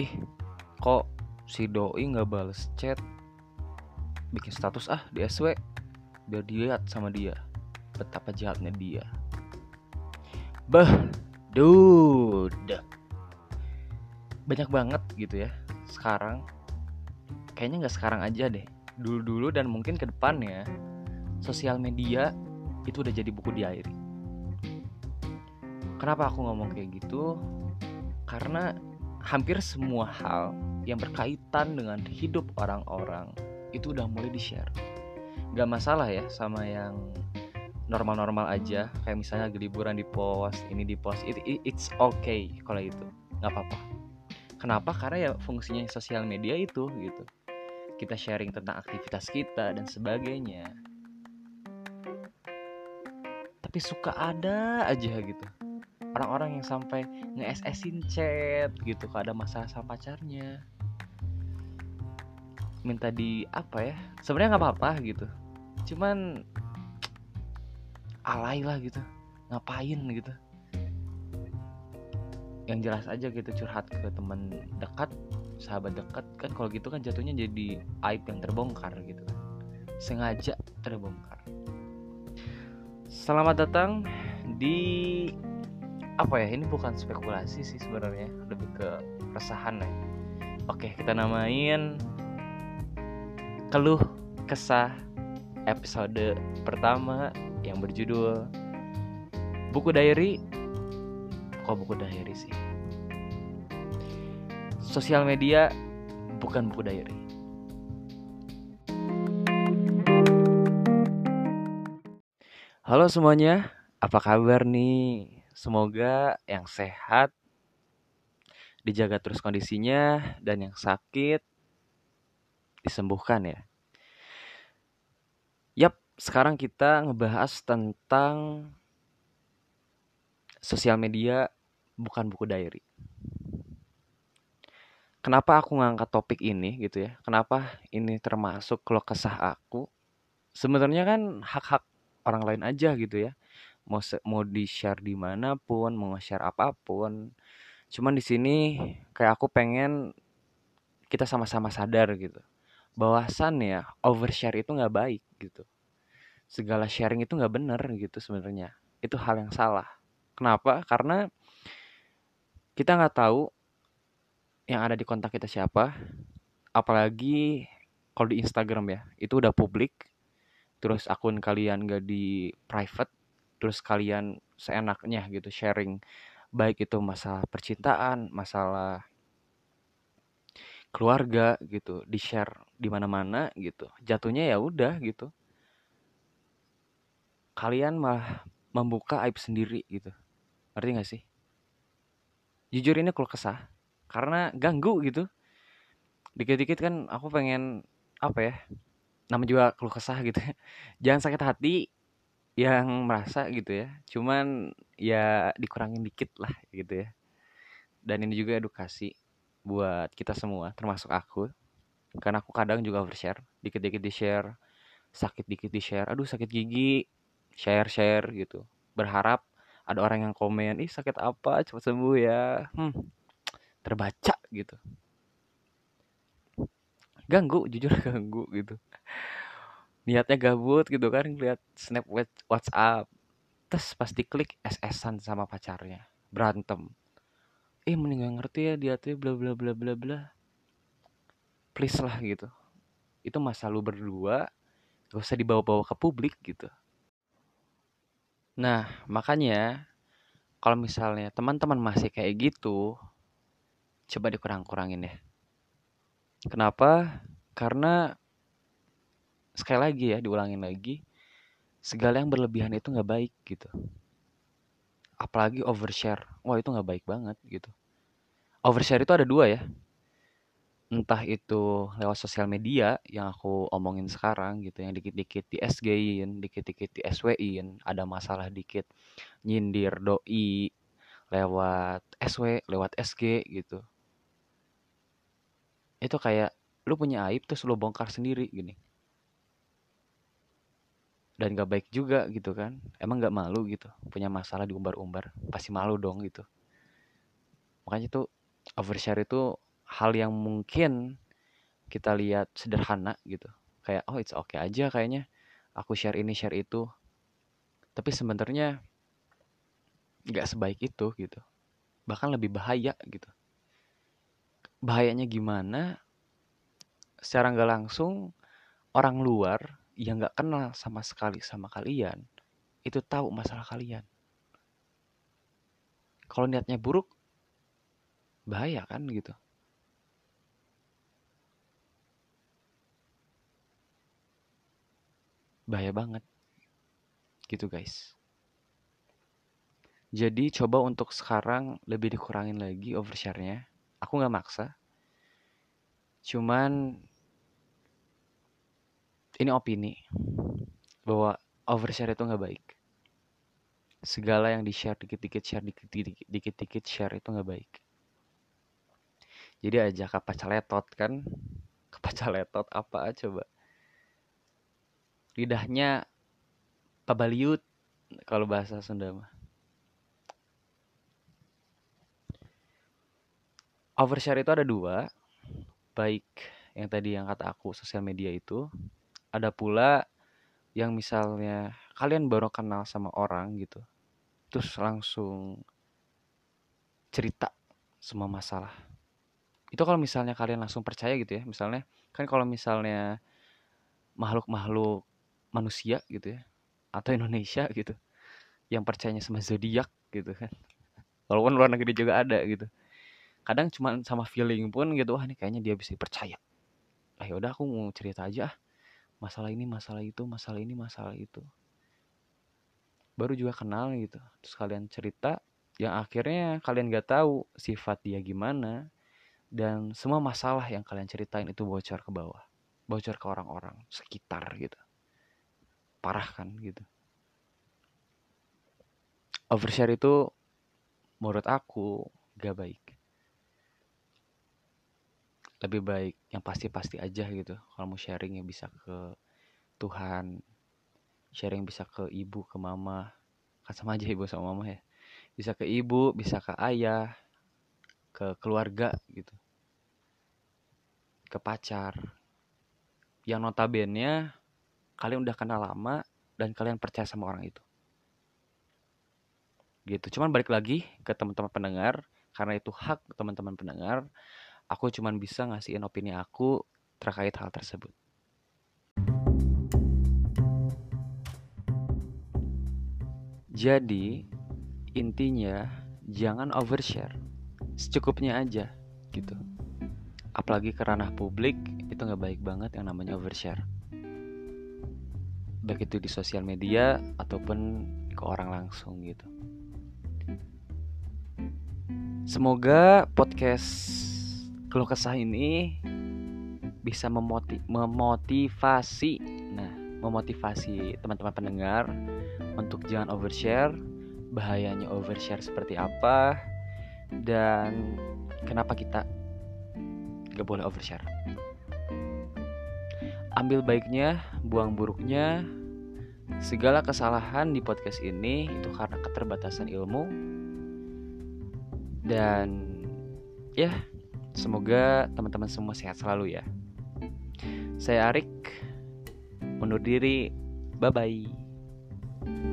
ih kok si doi nggak bales chat? Bikin status ah di SW biar dilihat sama dia. Betapa jahatnya dia. Bah dude. Banyak banget gitu ya sekarang. Kayaknya nggak sekarang aja deh. Dulu-dulu dan mungkin ke depannya sosial media itu udah jadi buku diary. Kenapa aku ngomong kayak gitu? Karena hampir semua hal yang berkaitan dengan hidup orang-orang itu udah mulai di-share. Gak masalah ya sama yang normal-normal aja, kayak misalnya liburan di post, ini di post, it, it, it's okay kalau itu, nggak apa-apa. Kenapa? Karena ya fungsinya sosial media itu gitu. Kita sharing tentang aktivitas kita dan sebagainya. Tapi suka ada aja gitu orang-orang yang sampai nge-SS-in chat gitu kalau ada masalah sama pacarnya. Minta di apa ya sebenarnya nggak apa-apa gitu. Cuman alay lah gitu ngapain gitu. Yang jelas aja gitu curhat ke teman dekat sahabat dekat kan kalau gitu kan jatuhnya jadi aib yang terbongkar gitu kan. Sengaja terbongkar. Selamat datang di apa ya ini bukan spekulasi sih sebenarnya lebih ke keresahan ya. Oke kita namain keluh kesah episode pertama yang berjudul buku diary. Kok buku diary sih? Sosial media bukan buku diary. Halo semuanya, apa kabar nih? Semoga yang sehat dijaga terus kondisinya dan yang sakit disembuhkan ya. Yap, sekarang kita ngebahas tentang sosial media bukan buku diary. Kenapa aku ngangkat topik ini gitu ya? Kenapa ini termasuk kalau kesah aku? Sebenarnya kan hak-hak orang lain aja gitu ya mau mau di share di mana pun mau share apa pun. Cuman di sini kayak aku pengen kita sama-sama sadar gitu. Bahwasan ya overshare itu nggak baik gitu. Segala sharing itu nggak bener gitu sebenarnya. Itu hal yang salah. Kenapa? Karena kita nggak tahu yang ada di kontak kita siapa. Apalagi kalau di Instagram ya itu udah publik. Terus akun kalian gak di private terus kalian seenaknya gitu sharing baik itu masalah percintaan masalah keluarga gitu di share di mana-mana gitu jatuhnya ya udah gitu. Kalian malah membuka aib sendiri gitu. Ngerti gak sih? Jujur ini kalau kesah karena ganggu gitu. Dikit-dikit kan aku pengen apa ya nama juga keluh kesah gitu jangan sakit hati yang merasa gitu ya. Cuman ya dikurangin dikit lah gitu ya. Dan ini juga edukasi buat kita semua termasuk aku. Karena aku kadang juga overshare dikit-dikit di share sakit dikit di share aduh sakit gigi share share gitu. Berharap ada orang yang komen ih sakit apa? Cepat sembuh ya. Hmm, terbaca gitu. Ganggu jujur ganggu gitu niatnya gabut gitu kan lihat snap WhatsApp. Terus pasti klik SS-an sama pacarnya berantem. Eh mending gak ngerti ya dia tuh bla bla bla bla bla. Please lah gitu. Itu masa lu berdua gak usah dibawa-bawa ke publik gitu. Nah makanya kalau misalnya teman-teman masih kayak gitu coba dikurang-kurangin ya kenapa? Karena sekali lagi ya diulangin lagi segala yang berlebihan itu nggak baik gitu. Apalagi overshare. Wah itu nggak baik banget gitu. Overshare itu ada dua ya. Entah itu lewat sosial media yang aku omongin sekarang gitu yang dikit-dikit di SG-in, dikit-dikit di SW-in, ada masalah dikit nyindir doi lewat SW, lewat SG gitu. Itu kayak lu punya aib terus lu bongkar sendiri gini dan gak baik juga gitu kan. Emang gak malu gitu punya masalah diumbar-umbar pasti malu dong gitu. Makanya tuh overshare itu hal yang mungkin kita lihat sederhana gitu. Kayak oh it's okay aja kayaknya aku share ini share itu. Tapi sebenarnya nggak sebaik itu gitu. Bahkan lebih bahaya gitu. Bahayanya gimana? Secara nggak langsung orang luar yang nggak kenal sama sekali sama kalian itu tahu masalah kalian. Kalau niatnya buruk bahaya kan gitu. Bahaya banget. Gitu guys. Jadi coba untuk sekarang lebih dikurangin lagi overshare-nya. Aku nggak maksa. Cuman ini opini. Bahwa overshare itu nggak baik. Segala yang di share dikit-dikit share dikit-dikit share itu nggak baik. Jadi aja kapaca letot kan. Kapaca letot apa coba. Lidahnya pabaliut kalau bahasa Sunda mah. Overshare itu ada dua, baik yang tadi yang kata aku sosial media itu, ada pula yang misalnya kalian baru kenal sama orang gitu, terus langsung cerita semua masalah. Itu kalau misalnya kalian langsung percaya gitu ya, misalnya kan kalau misalnya makhluk-makhluk manusia gitu ya atau Indonesia gitu yang percayanya sama zodiak gitu kan walaupun luar negeri juga ada gitu kadang cuma sama feeling pun gitu wah ini kayaknya dia bisa percaya ah ya udah aku mau cerita aja masalah ini masalah itu masalah ini masalah itu. Baru juga kenal gitu. Terus kalian cerita yang akhirnya kalian gak tahu sifat dia gimana. Dan semua masalah yang kalian ceritain itu bocor ke bawah. Bocor ke orang-orang sekitar gitu. Parah kan gitu. Overshare itu menurut aku gak baik lebih baik yang pasti-pasti aja gitu. Kalau mau sharing ya bisa ke Tuhan sharing bisa ke ibu ke mama. Kan sama aja ibu sama mama ya. Bisa ke ibu bisa ke ayah ke keluarga gitu. Ke pacar. Yang notabene kalian udah kenal lama dan kalian percaya sama orang itu. Gitu. Cuman balik lagi ke teman-teman pendengar. Karena itu hak teman-teman pendengar aku cuman bisa ngasihin opini aku terkait hal tersebut. Jadi intinya jangan overshare. Secukupnya aja gitu. Apalagi ke ranah publik itu nggak baik banget yang namanya overshare. Baik itu di sosial media ataupun ke orang langsung gitu. Semoga podcast keluh kesah ini bisa memoti memotivasi, nah memotivasi teman-teman pendengar untuk jangan overshare, bahayanya overshare seperti apa, dan kenapa kita gak boleh overshare ambil baiknya, buang buruknya. Segala kesalahan di podcast ini itu karena keterbatasan ilmu. Dan ya, semoga teman-teman semua sehat selalu ya. Saya Arik, undur diri. Bye bye.